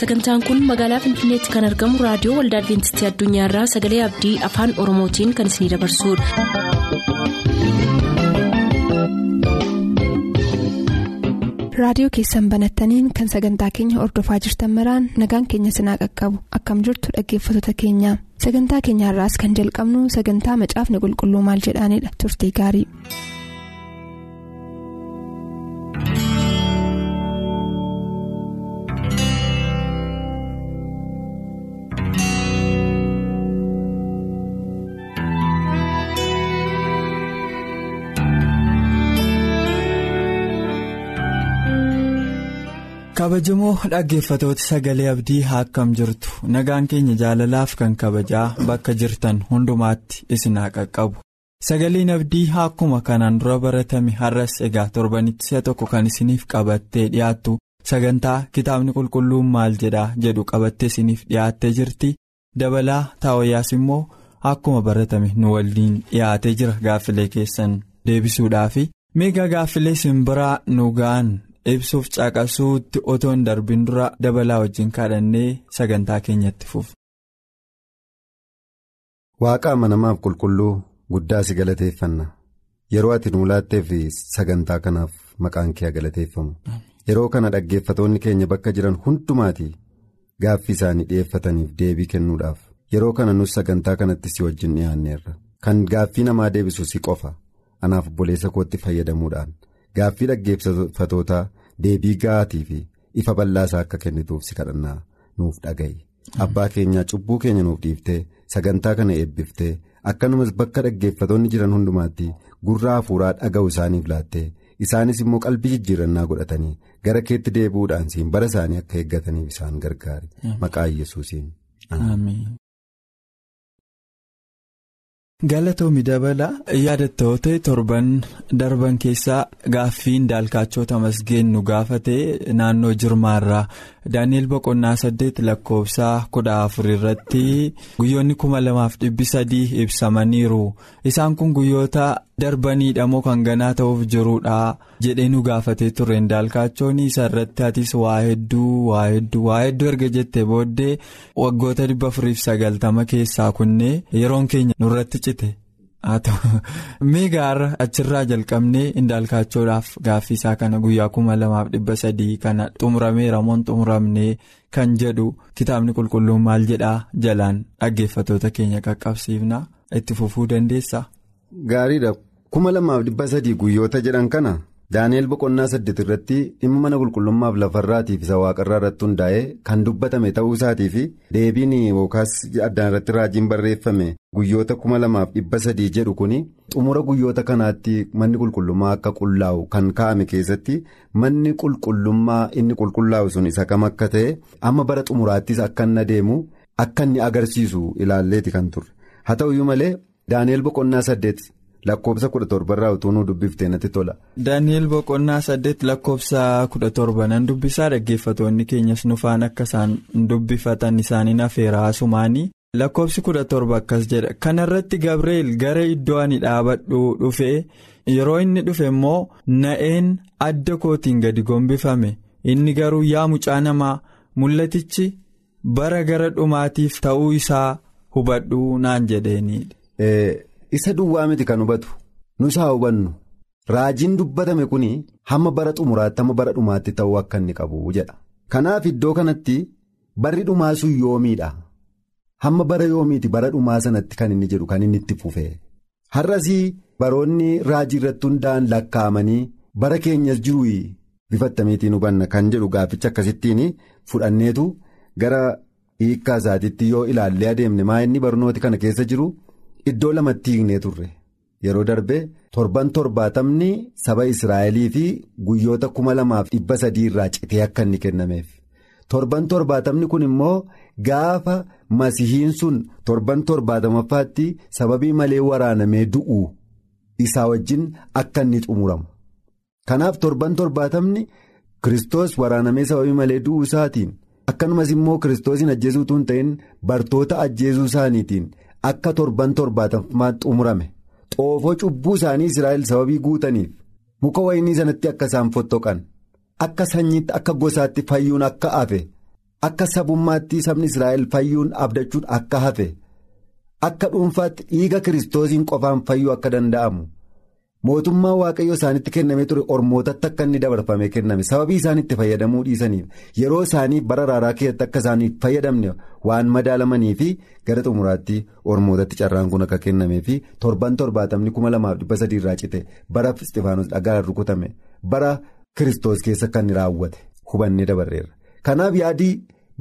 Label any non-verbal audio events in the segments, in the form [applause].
sagantaan kun magaalaa finfinneetti kan argamu raadiyoo waldaa adventistii addunyaarraa sagalee abdii afaan oromootiin kan isinidabarsudha. raadiyoo keessan banattaniin kan sagantaa keenya ordofaa jirtan maraan nagaan keenya sinaa qaqqabu akkam jirtu dhaggeeffattoota keenya sagantaa keenyaarraas kan jalqabnu sagantaa macaafni qulqulluu maal jedhaanidha turtii gaarii. Kabajamoo dhaggeeffatooti sagalee abdii akkam jirtu? Nagaan keenya jaalalaaf kan kabajaa bakka jirtan hundumaatti isin haa qaqqabu. Sagaleen abdii akkuma kanaan dura baratame har'as egaa torbanitti si'a tokko kan isiniif qabattee dhiyaattu sagantaa kitaabni qulqulluun maal jedhaa jedhu qabattee isiniif dhiyaattee jirti? Dabalaa taawayyaas immoo akkuma baratame nu waliin dhiyaatee jira gaaffilee keessan deebisuudhaafi. Meegaa gaaffilee simbiraa nu ga'an. Ibsuuf caqasuutti otoo hin darbin dura dabalaa wajjin kadhannee sagantaa keenyatti fufu. Waaqa amanamaaf qulqulluu guddaa si galateeffanna. Yeroo ati nuu laatteef sagantaa kanaaf maqaan kee galateeffamu. Yeroo kana dhaggeeffatoonni keenya bakka jiran hundumaati gaaffii isaanii dhi'eeffataniif deebii kennuudhaaf. Yeroo kana nus sagantaa kanatti si wajjin dhiyaanneerra. Kan gaaffii namaa deebisu si qofa. Anaaf obboleessa kootti fayyadamuudhaan. Gaaffii dhaggeeffatootaa deebii ga'aatii fi ifa bal'aasaa akka kennituuf si kadhannaa nuuf dhaga'i. Abbaa keenyaa cubbuu keenya nuuf dhiiftee sagantaa kana eebbiftee akkanumas bakka dhaggeeffatoonni jiran hundumaatti gurra hafuuraa dhaga'u isaaniif laattee isaanis immoo qalbii jijjiirannaa godhatanii gara keetti deebi'uudhaan siin bara isaanii akka eeggataniif isaan gargaari. Maqaa yesuusiin. Galatoomi dabala yaadattoote torban darban keessaa gaaffiin daalkaachota masgeen nu gaafate naannoo jirmaarraa daani'el boqonnaa saddeet lakkoofsaa kudha afur irratti guyyoonni kuma lamaaf dhibbi sadii ibsamaniiru. Isaan kun guyyoota darbaniidha moo kan ganaa ta'uuf jiruudha jedhee nu gaafatee tureen daalkaachoonni isa irratti atis waa hedduu waa hedduu waa hedduu erga jettee booddee waggoota dhibba afuriif sagaltama keessaa kunnee yeroon keenya nurratti cite. [laughs] Mee gaara achirraa jalqabnee indaalkaachoodhaaf gaaffii isaa kana guyyaa kuma lamaaf dhibba sadii kana xumurameera moo xumuramnee kan jedhu kitaabni qulqulluun maal jedhaa jalaan dhaggeeffatoota keenya qaqqabsiifna. Itti fufuu dandeessa. Gaariidha kuma lamaaf dhibba sadii guyyoota jedhan kana daani'el boqonnaa saddeet irratti dhimma mana qulqullummaaf lafarraatiif isa waaqarraa irratti hundaa'ee kan dubbatame ta'uu isaatii fi deebiin yookaas addaan irratti raajiin barreeffame guyyoota kuma lamaaf dhibba sadii jedhu kun xumura guyyoota kanaatti manni qulqullummaa akka qullaa'u kan kaa'ame keessatti manni qulqullummaa inni qulqullaa'u sun isa kam akka ta'e amma bara xumuraattis akka inni adeemu akka inni agarsiisu ilaalleeti kan turre haa ta'uyyuu malee daani'el boqonnaa saddeet. Lakkoofsa kudha torbarraa utuu nu dubbiftee natti tola. Daani'el boqonnaa saddeet lakkoofsa kudha torba nan dubbisaa dhaggeeffatoonni keenyas nufaan akka isaan dubbifatan isaaniin afeera haasumaanii. Lakkoofsi kudha torba akkas jedha kanarratti Gabreel gara iddoo ani dhaabadhu dhufe yeroo inni dhufe immoo na'een adda kootiin gadi gombifame inni garuu yaa mucaa namaa mul'atichi bara gara dhumaatiif ta'uu isaa hubadhu naan jedheenidha. Isa duwwaa miti kan hubatu nus haa hubannu raajiin dubbatame kun hamma bara xumuraatti hamma bara dhumaatti ta'uu akka inni qabu jedha. Kanaaf iddoo kanatti barri dhumaa sun yoomiidha. Hamma bara yoomiiti bara dhumaa sanatti kan inni jedhu kan inni itti fufee. Har'asii baroonni raajii irratti hundaa'an lakkaa'amanii bara keenyas jiru bifattamiitiin hubanna kan jedhu gaafficha akkasittiin fudhanneetu gara hiikkaa isaatiitti yoo ilaallee adeemne maa inni barnooti kana keessa jiru. Iddoo lamatti hiiknee turre yeroo darbe torban torbaatamni saba Israa'elii fi guyyoota kuma lamaaf dhibba sadii irraa citee akka inni kennameef torban torbaatamni kun immoo gaafa masihiin sun torban torbaatamaffaatti sababii malee waraanamee du'u isaa wajjin akka inni xumuramu kanaaf torban torbaatamni Kiristoos waraanamee sababii malee du'uu isaatiin akkanumas immoo ajjeesuutu hin ta'in bartoota ajjeesuu isaaniitiin. Akka torban torbaatammaatti xumurame xoofoo cubbuu isaanii Israa'el sababii guutaniif muka wayinii sanatti akka isaan fottoqan akka sanyiitti akka gosaatti fayyuun akka hafe akka sabummaatti sabni Israa'el fayyuun abdachuun akka hafe akka dhuunfaatti dhiiga kiristoosiin qofaan fayyuu akka danda'amu. Mootummaa waaqayyo isaanitti kennamee ture ormootatti akka inni dabarfamee kenname sababii isaan itti fayyadamuu dhiisaniif yeroo isaanii bara raaraa keessatti akka isaaniif fayyadamne waan madaalamanii fi gara xumuraatti ormootatti carraan kun akka kennamee fi torban torbaatamni kuma lamaaf dhibba sadii irraa cite bara istifaanos dhagaan rukutame bara kiristoos keessa kan inni raawwate hubannee dabarreerra kanaaf yaadii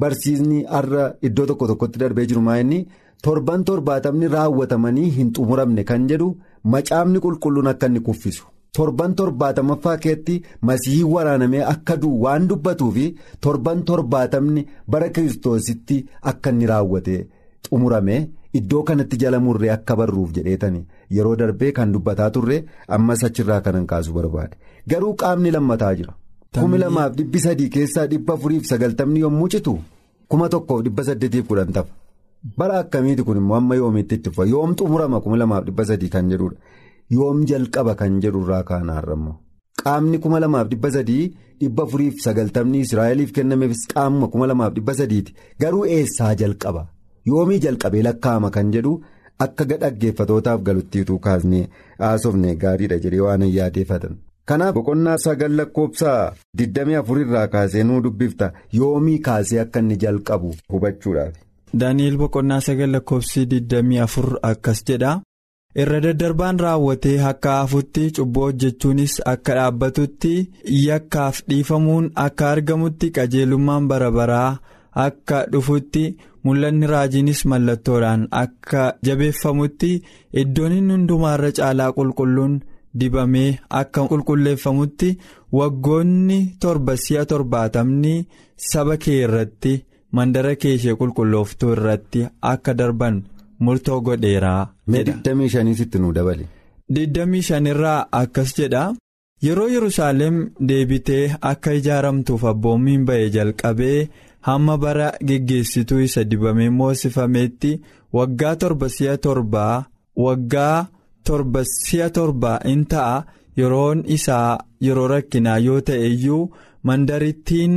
barsiisni har'a iddoo tokko tokkotti darbee jiru maa'inni torban torbaatamni raawwatamanii hin xumuramne kan jedhu. Macaafni qulqulluun akka inni kuffisu torban torbaatamaffaa keetti masihii waraanamee akka du'u waan dubbatuu fi torban torbaatamni bara kiristoositti akka inni raawwate xumurame iddoo kanatti jala murree akka barruuf jedheetani yeroo darbee kan dubbataa turre ammas achirraa kanan kaasu barbaade garuu qaamni lammataa jira. kumi lamaaf dhibbi sadii keessaa dhibba afuriif sagaltamni yommuu citu kuma tokkoof dhibba saddeetiif kudhan tafa. Bara akkamiiti kun immoo amma yoomiitti itti fufa yoom xumurama kuma lamaaf dhibba sadii kan jedhudha yoom jalqaba kan jedhurraa kaanaarra immoo qaamni kuma lamaaf dhibba sadii dhibba afuriif sagaltamni israa'eliif kennameefis qaamuma kuma lamaaf dhibba sadiiti garuu eessaa jalqaba? Yoomii jalqabee lakkaa'ama kan jedhu akka dhaggeeffatootaaf galuttiituu kaasnee haasofne gaariidha jedhee waan yaadeeffatan. kanaaf boqonnaa sagal lakkoofsaa 24 irraa kaasee nuu dubbifta. Yoomii kaasee akka inni jalqabu hubachuudhaaf. Daani'el boqonnaa sagal lakkoofsi 24 akkas jedha irra daddarbaan raawwatee akka hafutti cubbuu hojjechuunis akka dhaabbatutti yakkaaf dhiifamuun akka argamutti qajeelummaan bara baraa akka dhufutti mul'anni raajiinis mallattoodhaan akka jabeeffamutti iddoon inni hundumaarra caalaa qulqulluun dibamee akka qulqulleeffamutti waggoonni torba si'a torbaatamni saba kee irratti. Mandara kee ishee qulqullooftuu irratti akka darban murtoo godheeraa. Mee 25 nu dabale. 25 irraa akkas jedha yeroo yerusaalem deebitee akka ijaaramtuuf abboommiin ba'e jalqabee hamma bara geggeessituu isa dibamee moosifameetti waggaa torba si'a torbaa waggaa torba si'a torbaa in ta'a yeroon isaa yeroo rakkinaa yoo ta'e iyyuu mandarittiin.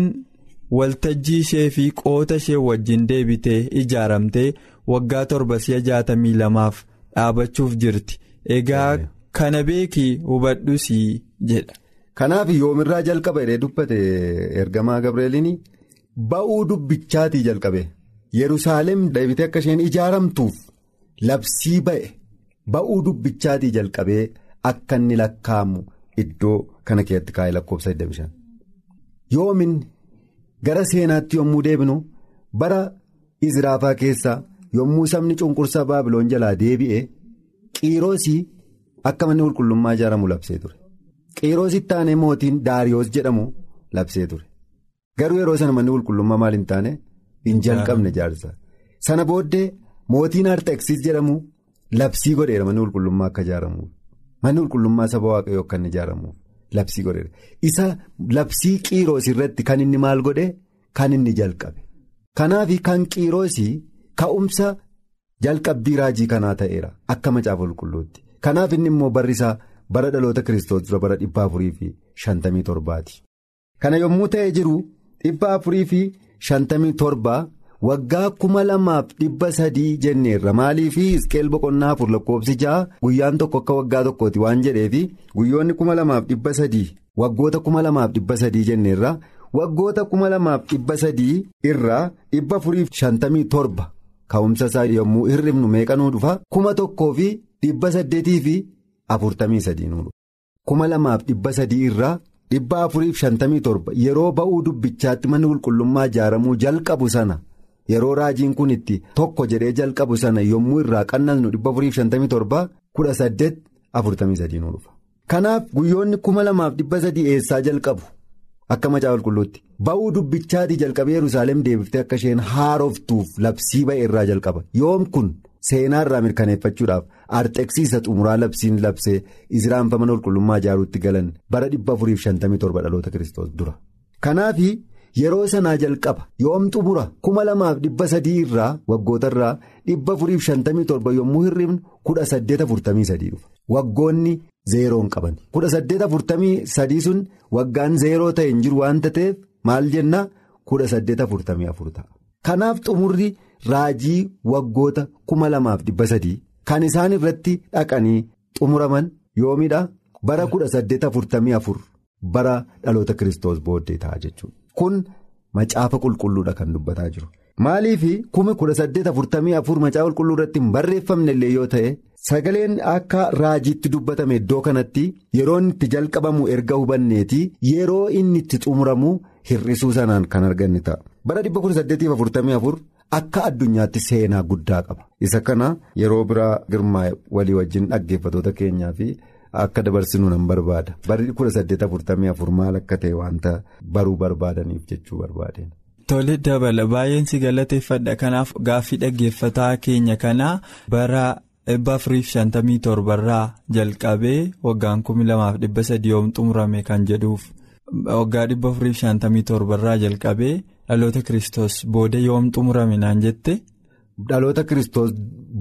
Waltajjii ishee fi qoota ishee wajjin deebitee ijaaramtee waggaa torba si'a jaatamii lamaaf dhaabachuuf jirti egaa kana beekii hubadhusii jedha. kanaaf yoomirraa jalqaba jedhee dubbate ergamaa gabreeliin ba'uu dubbichaatii jalqabe yerusaalem deebitee akka isheen ijaaramtuuf labsii ba'e ba'uu dubbichaatii jalqabee akka inni lakkaa'amu iddoo kana keessatti kaa'ee lakkoofsa 25 yoomin. Gara seenaatti yommuu deebinu bara izraafaa keessaa yommuu sabni cunqursaa baabiloon jalaa deebi'e qiiroosii akka manni qulqullummaa ijaaramu labsee ture. Qiiroositti aanee mootiin daariyoos jedhamu labsee ture. Garuu yeroo sana manni qulqullummaa maal hin taane? Hin jalqabne ijaarsa. Sana booddee mootiin arxeksis jedhamu labsii godheera manni qulqullummaa akka ijaaramuuf. Manni qulqullummaa saba waaqayyoo akka inni ijaaramuuf. Labsii godheera isa labsii qiiroos irratti kan inni maal godhe? Kan inni jalqabe. Kanaaf kan qiiroosii ka'umsa jalqabbii raajii kanaa ta'eera akka macaafa qulqulluutti kanaaf inni immoo barri isaa bara dhaloota kiristoos dura bara dhibba afurii fi shantamii torbaati. Kana yommuu ta'ee jiru dhibba afurii fi shantamii torbaa waggaa kuma lamaaf dhibba sadii jenneerra maaliif isqeel boqonnaa afur lakkoofsi ja'a guyyaan tokko akka waggaa tokkooti waan jedheefi guyyoonni kuma lamaaf dhibba sadii waggoota kuma lamaaf dhibba sadii jenneerra waggoota kuma lamaaf dhibba sadii irraa dhibba afurii fi shantamii torba. Ka'umsa isaa yommuu hirribnu meeqanuu dhufa? Kuma tokkoo fi dhibba saddeetii fi afurtamii sadii nu dhufa. Kuma lamaaf dhibba sadii irraa. dhibba afurii fi shantamii torba. Yeroo ba'uu dubbichaatti manni qulqullummaa ijaaramuu jalqabu sana yeroo raajiin kun itti tokko jedhee jalqabu sana yommuu irraa kudha saddeet afurtamii sadii nu dhufa. Kanaaf guyyoonni kuma lamaaf dhibba sadii eessaa jalqabu akka macaafa qulqulluutti ba'uu dubbichaatii jalqabee yerusaalem deebiftee akka isheen haaroftuuf labsii ba'e irraa jalqaba yoom kun. seenaa irraa mirkaneeffachuudhaaf arxeksiisa xumuraa labsiin labsee izraanfa mana qulqullummaa ijaaruutti galan bara dhibba afuriif shantamii torba dhaloota kiristoos dura. Kanaaf yeroo sanaa jalqaba yoom xumura kuma lamaaf dhibba sadii irraa waggoota irraa dhibba afuriif shantamii torba yommuu afurtamii sadii dhufa. Waggoonni zeeroon qaban kudha saddeet afurtamii sadii sun waggaan zeeroo ta'e hin jiru waanta ta'eef maal jenna kudha saddeet afurtamii afur ta'a. Kanaaf xumurri raajii waggoota kuma lamaaf dhibba sadii kan isaan irratti dhaqanii xumuraman yoomidha bara kudha saddeet afurtamii afur bara dhaloota kiristoos booddee ta'a jechuudha. Kun macaafa qulqulluudha kan dubbataa jiru. Maaliif kuma kudha saddeet afurtamii afur macaafa qulqulluu irratti hin barreeffamne illee yoo ta'e sagaleen akka raajiitti dubbatame iddoo kanatti yeroo inni itti jalqabamu erga hubanneeti yeroo inni itti xumuramu hir'isuu sanaan kan arganne ta'a. Bara dhibba kudha saddeetiif afurtamii afur akka addunyaatti seenaa guddaa qaba. Isa kana yeroo biraa girmaa walii wajjin dhaggeeffatoota keenyaa fi akka dabarsinu nan barbaada. Barri kudha saddeet afurtamii afur maal akka ta'e wanta baruu barbaadaniif jechuu barbaadeen. Tole dabala baay'een si galateeffadha kanaaf gaaffii dhaggeeffataa keenya kanaa bara dhibba afuriif shantamii torbarraa jalqabee waggaan kumi lamaaf dhibba sadii yoom xumurame kan jedhuuf waggaa dhibba afuriif shantamii torbarraa jalqabee dhaloota kiristoos booda yoom xumurame naan jette. Dhaloota kiristoos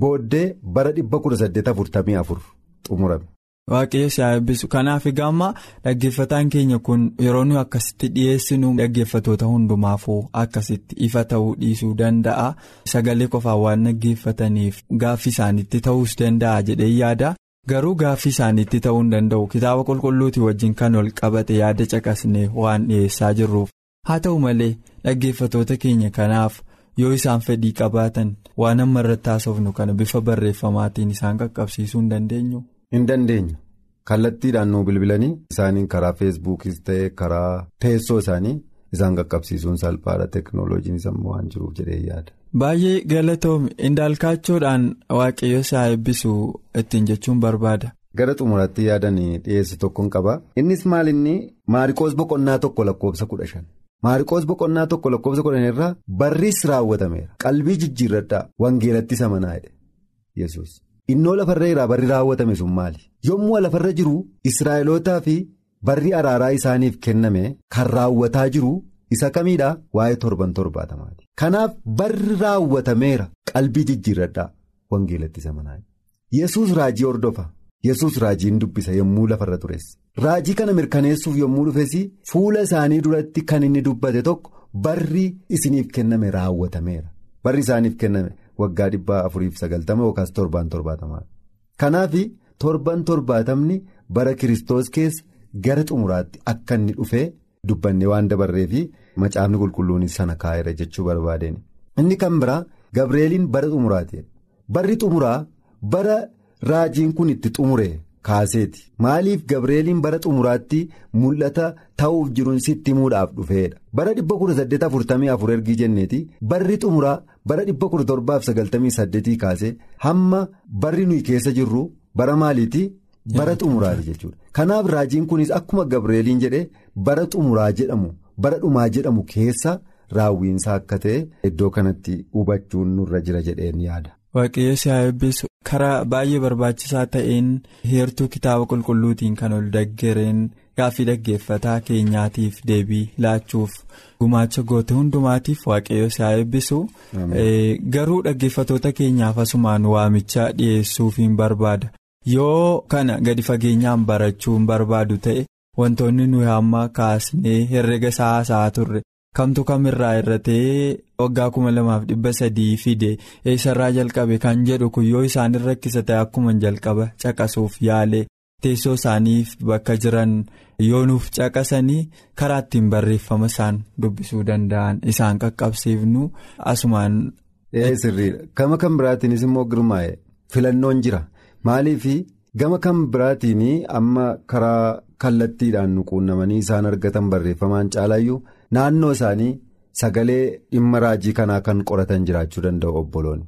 booddee bara dhibba kudha saddeet afurtamii afur xumurame. Waaqayyo si haa eebbisu kanaaf egaa amma dhaggeeffataan keenya kun yeroo nuyi akkasitti dhiyeessinu dhaggeeffatoota hundumaafuu akkasitti ifa ta'uu dhiisuu danda'a. Sagalee qofaan waan dhaggeeffataniif gaaffii isaaniitti ta'uus danda'a jedhee yaada. Garuu gaaffii isaaniitti ta'uu hin danda'u. Kitaaba qulqulluutii wajjin kan ol qabate yaada caqasnee waan dhiyeessaa jirruuf. Haa ta'u malee dhaggeeffatoota keenya kanaaf yoo isaan fedhii qabaatan waan amma irratti haasofnu kana bifa barreeffamaatiin isaan qaqqabsiisuu hin dandeenyu. Hin dandeenya kallattiidhaan nuu bilbilanii isaaniin karaa feesbuukis ta'ee karaa teessoo isaanii isaan qaqqabsiisuun salphaadha. Teeknooloojiin immoo waan jiruuf jedhee yaada. Baay'ee galatoomi indaalkaachoodhaan waaqayyo isaa eebbisu ittiin jechuun barbaada. Gara xumuraatti yaadanii dhiyeessu tokkoon qaba. Innis maal inni? Maariqoos boqonnaa tokko lakkoofsa kudha shan. Maariqoos boqonnaa tokko lakkoofsa kudha shan irraa barris raawwatameera. Qalbii jijjiirradhaa wangeelatti isa manaa'edha yesus innoo lafarra irraa barri raawwatame sun maali? Yommuu lafarra jiru israa'elootaa fi barri araaraa isaaniif kenname kan raawwataa jiru isa kamiidha? Waa'ee torban torbaatamaati kanaaf barri raawwatameera qalbii jijjiirradhaa wangeelatti isa manaa'edha yesus raajii hordofa. yesus raajiin dubbisa yommuu lafarra tures. Raajii kana mirkaneessuuf yommuu dhufes fuula isaanii duratti kan inni dubbate tokko barri isiniif kenname raawwatameera. Barri isaaniif kenname waggaa dhibbaa afuriif sagaltama yookaas torbaan torbaatamaa kanaaf torban torbaatamni bara kiristoos keessa gara xumuraatti akka inni dhufee dubbanne waan dabarree fi macaafni qulqulluunis sana kaa'eera jechuu barbaadeen inni kan biraa gabreeliin bara xumuraati barri xumuraa bara. Raajiin kun itti xumure kaaseeti. Maaliif gabreeliin bara xumuraatti mul'ata ta'uuf jiruun sitti himuudhaaf dhufeedha? Bara 1844 ergii jenneeti. Barri xumuraa bara 1798 kaasee hamma barri nuyi keessa jirru bara maaliiti? Bara xumuraati jechuudha. Kanaaf raajiin kunis akkuma gabreeliin jedhe bara xumuraa jedhamu bara dhumaa jedhamu keessa raawwiinsaa akka ta'e iddoo kanatti hubachuun nurra jira jedheen yaada. Waaqayyo si haa eebbisu karaa baay'ee barbaachisaa ta'een heertuu kitaaba qulqulluutiin kan ol daggereen gaaffii dhaggeeffataa keenyaatiif deebii laachuuf gumaacha goote hundumaatiif waaqayyo si haa eebbisu garuu dhaggeeffatoota keenyaaf asumaan waamicha dhiyeessuuf hin barbaada. Yoo kana gadi fageenyaan barachuu hin barbaadu ta'e wantoonni nuyi hamma kaasnee herrega isaa haasa'aa turre. Kamtu kamirraa irra ta'ee waggaa kuma lamaaf dhibba sadii fide. Eessarraa jalqabe? Kan jedhu kun yoo isaan rakkisa ta'e akkuma jalqaba. Caqasuuf yaale teessoo isaaniif bakka jiran yoo nuuf caqasanii karaa ittiin barreeffama isaan dubbisuu danda'an isaan qaqqabsiifnu asumaan. sirriidha. Gama kan biraatiinis immoo girmaa'e. Filannoon jira. Maaliif? Gama kan biraatiin amma karaa kallattiidhaan nu quunnamanii isaan argatan barreeffamaan caalaayyuu. Naannoo isaanii sagalee dhimma raajii kanaa kan qoratan jiraachuu danda'u obboloonni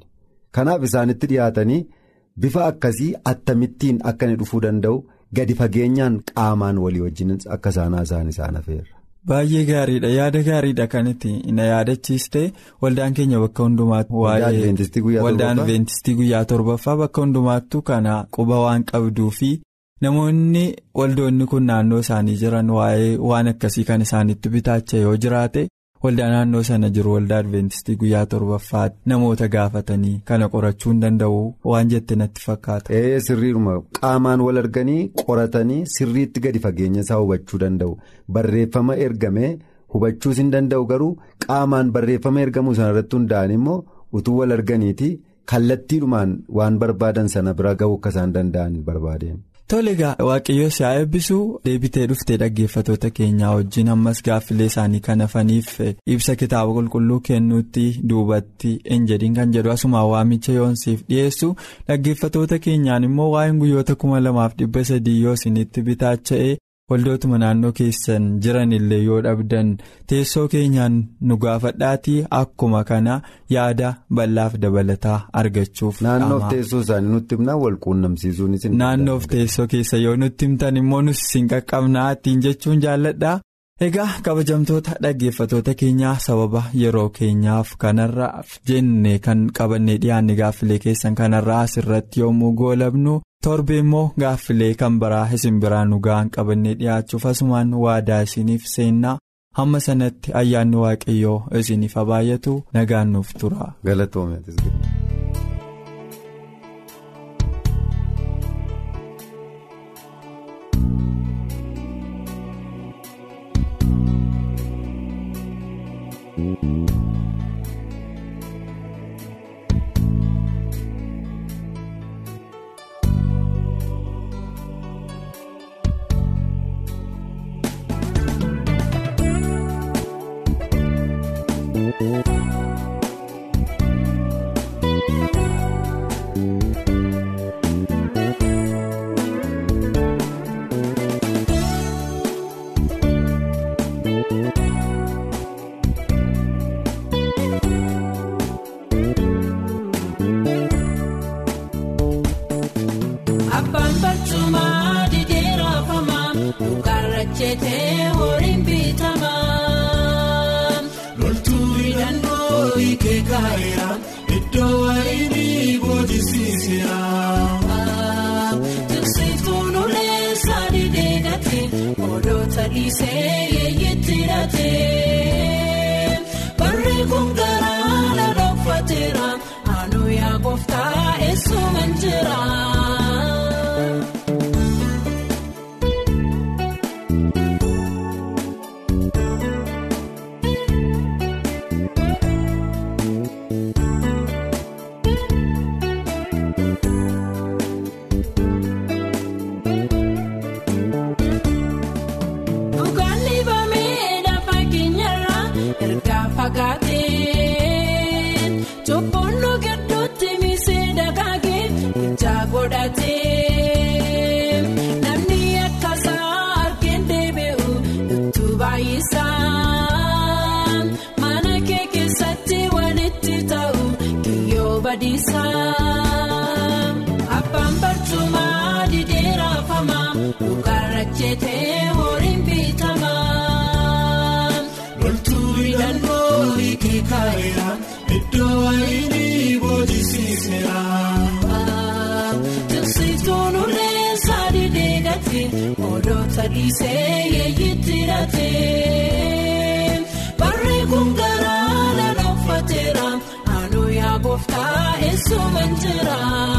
kanaaf isaanitti dhiyaatanii bifa akkasii attamittiin akka inni dhufuu danda'u gadi fageenyaan qaamaan walii wajjin akka isaan haasa'an isaan hafeera. Baay'ee gaariidha yaada gaariidha kanatti na yaadachiiste waldaan keenya bakka hundumaatti waa'ee waldaan adventistii guyyaa torbaffaa bakka hundumaattu kana quba waan qabduu fi. Namoonni waldoonni kun naannoo isaanii jiran waa'ee waan akkasii kan isaanitti bitaacha yoo jiraate waldaa naannoo sana jiru waldaa adventistii guyyaa torbaffaatti namoota gaafatanii kana qorachuu hin danda'u waan jette natti fakkaata. Ee sirriidhuma qaamaan wal arganii qoratanii sirriitti gadi fageenya isaa hubachuu danda'u barreeffama ergamee hubachuus hin danda'u garuu qaamaan barreeffama ergamuu sanarratti hundaa'an immoo utuu wal arganiiti kallattiidhumaan waan barbaadan sana bira ga'uu akka isaan danda'an barbaadeen. Tole egaa waaqayyo si haa eebbisuu deebitee dhuftee dhaggeeffatoota keenyaa wajjin ammas gaaffilee isaanii kan hafaniif ibsa kitaaba qulqulluu kennuutti duubatti hin jedhin kan jedhu asuma waamicha yoonsiif dhiyeessu. Dhaggeeffatoota keenyaan immoo waa'een guyyoota kuma lamaaf dhibba sadii yoo isinitti bitaacha'e waldootuma naannoo keessan jiran illee yoo dhabdan teessoo keenyaan nu gaafadhaatii akkuma kana yaada bal'aaf dabalataa argachuuf. Naannoof teessoo isaanii nutti himnaa wal quunnamsiisuunis. Naannoof teessoo keessa yoo nutti himtan immoo nus isin qaqqabnaa ittiin jechuun jaalladha. Egaa kabajamtoota dhaggeeffatoota keenyaa sababa yeroo keenyaaf kanarraaf jenne kan qabannee dhiyaanne gaaffilee keessan kanarraa asirratti yommuu goolabnu torbe immoo gaaffilee kan biraa isin biraan nu ga'an qabannee dhiyaachuuf asumaan waadaa isiniif seennaa hamma sanatti ayyaanni waaqayyoo isiniif baay'atu nagaan nuuf tura. Dhiisee yeeyitti hidhatee. Barree kun garaa lala uffateera. yaa gooftaa eessuma jira.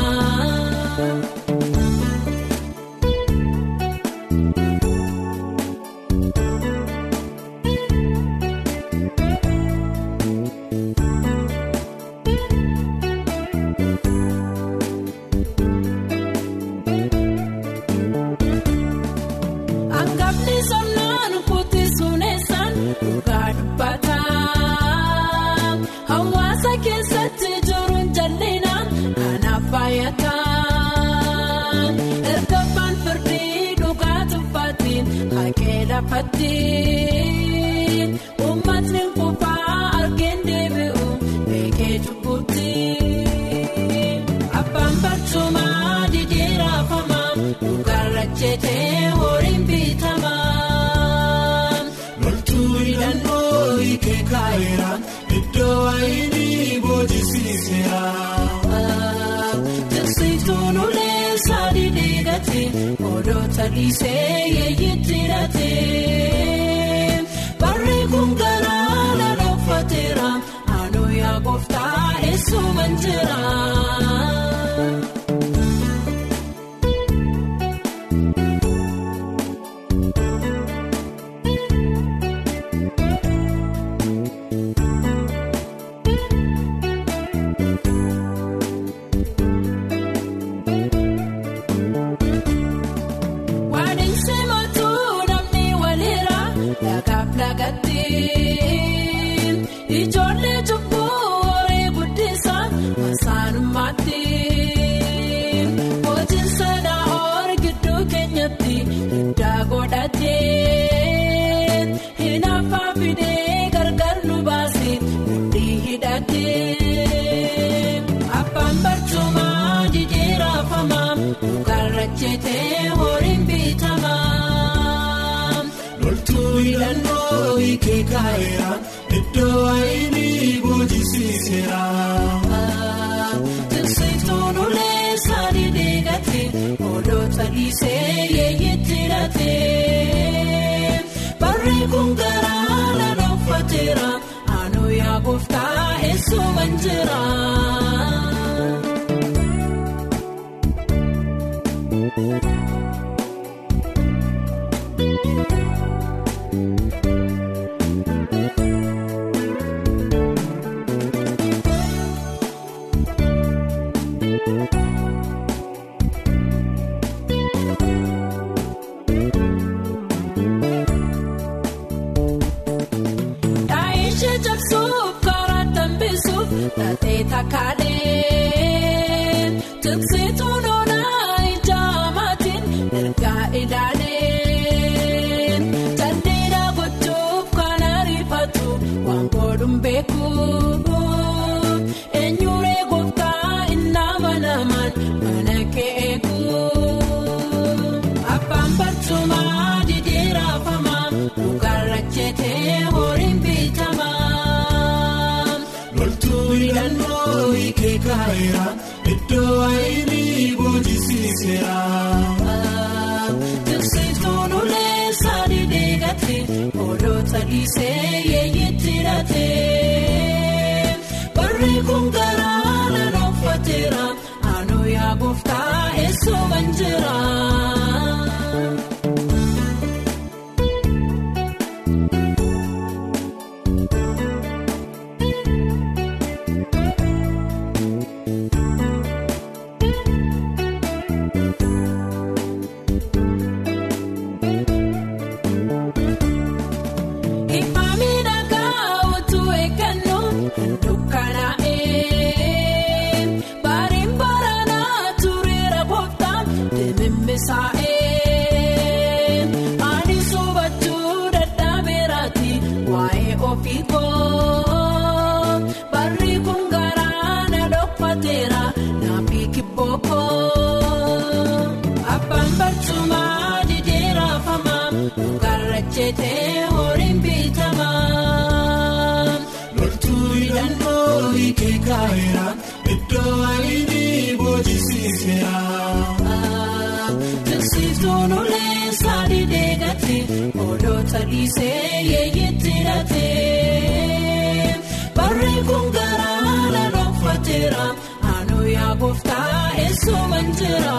suuban jira. Kee kaayeera iddoo ayinii boojisiseera. Teessitoon ulee saanii deegatee oolota dhiisee yeeyyatti laatee. Barree kun garaa laala uffateera aanoo yaa gooftaa eessoo banjeera. Teeta kaadhee tibsituu noonaa ijaa maatiin ergaa idaalee. gaayira iddoo ayinii boojisiseera. Tiksituun ulee saani deegate oolota dhiisee yeeyitti hidhate. Barri kun garaa laraa uffateera aanoo yaa gooftaa eessoo banjeera. jira Tiksiftuun ulee saanii deegate odoota dhiisee yeeyitti hidhatee barree kun garaa haala dhooffateera aanuu yaa gooftaa eessuuman jira.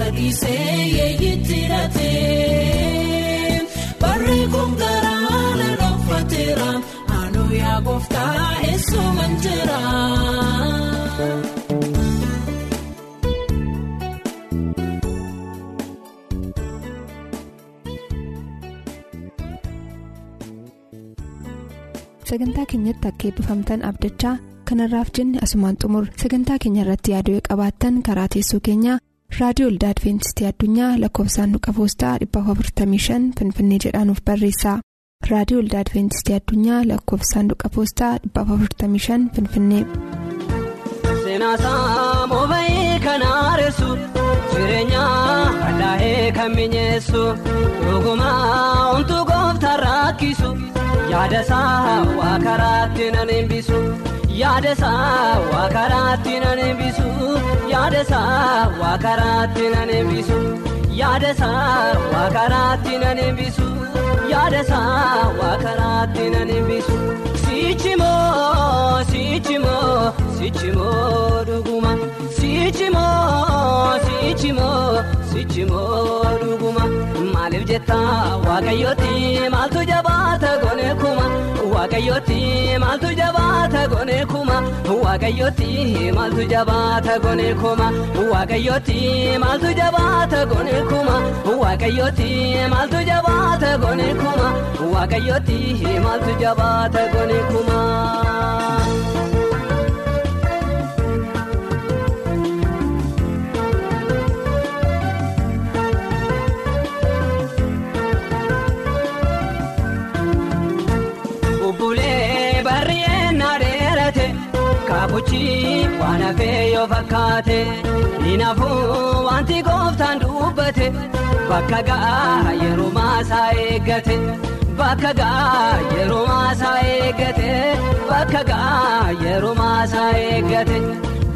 sadiisee yeeyitti latee barree konkaraa na dhokfateera aanuu yaa gooftaa eessuman jira. sagantaa keenyatti akka eebbifamtan abdachaa kanarraaf jenne asumaan xumur. Sagantaa keenya irratti yaaduu qabaattan karaa teessoo keenyaa raadiyoo olda adventistii addunyaa lakkoofsaanduqa poostaa 455 finfinnee jedhaanuf barreessa. Raadiyoo olda adventistii addunyaa lakkoofsaanduqa poostaa 455 finfinnee. seenaasaa mooba'ee kan haaressu jireenya hadhaa'ee kan mi'eessu dhugumaa homtuu gooftaan rakkisu yaada isaa waa karaatti nan eebbisu yaada isaa waa karaatti nan eebbisu yaada isaa waa karaatti nan eebbisu yaada isaa waa karaatti nan eebbisu yaada isaa waa karaatti nan eebbisu sichimoo sichimoo sichimoo dhuguma sichimoo sichimoo sichimoo dhuguma maaliif jetta waaqayyooti maaltu jabaata gone kuma. Waaqayyooti maaltu jabaata gone kuma waaqayyooti maaltu jabaata gone kuma waaqayyooti maaltu jabaata gone kuma waaqayyooti maaltu jabaata gone kuma waaqayyooti maaltu jabaata gone kuma. Kaabuchi waan hafee yoo fakkaate hinafuu wanti gooftaan dubbate bakka ga'a yeroo maasaa eeggate bakka ga'a yeroo maasaa eeggate bakka ga'a yeroo maasaa eeggate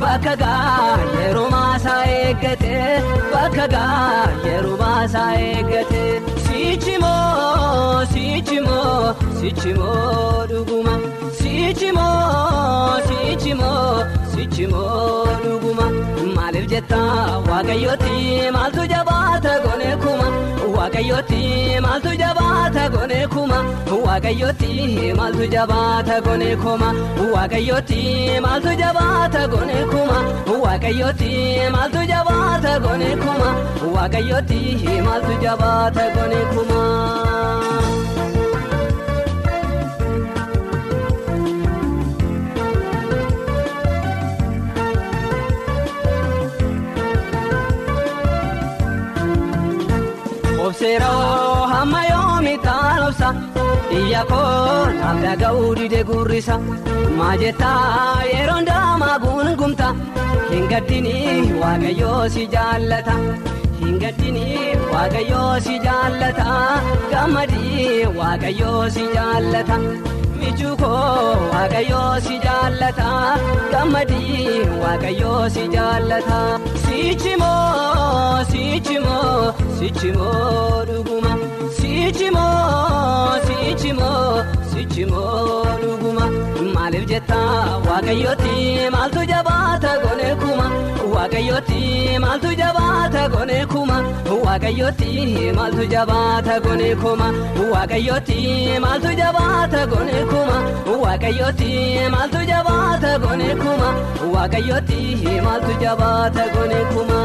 bakka ga'a yeroo maasaa eeggate bakka ga'a yeroo maasaa eeggate sichimoo sichimoo sichimoo dhuguma sichimoo sichimoo sichimoo dhuguma maaliif jetta waaqayyooti maaltu jabaata gone kuma waaqayyooti maaltu jabaata gone kuma waaqayyooti maaltu jabaata gone kuma waaqayyooti maaltu jabaata gone kuma waaqayyooti maaltu jabaata gone kuma. waaqayyooti maaltu jabaata gone kuma. Obseeroo hamma yoomi taanobsa iyya koo naaf dhaga'uu dide gurrisa maajettaa yeroo ndaamaa guungumta hin gaddini waaqayyoo si jaallata. hin gaddini waaqayyoo si jaallata gammadii waaqayyoo si jaallata michuu koo waaqayyoo si jaallata gammadii waaqayyoo si jaallata sichimoo sichimoo sichimoo dhuguma sichimoo sichimoo sichimoo dhuguma maaliif jetta waaqayyooti maaltu jabaata gone kuma waaqayyooti maaltu jabaata gone kuma waaqayyooti maaltu jabaata gone kuma waaqayyooti maaltu jabaata gone kuma waaqayyooti maaltu jabaata gone kuma waaqayyooti maaltu jabaata gone kuma.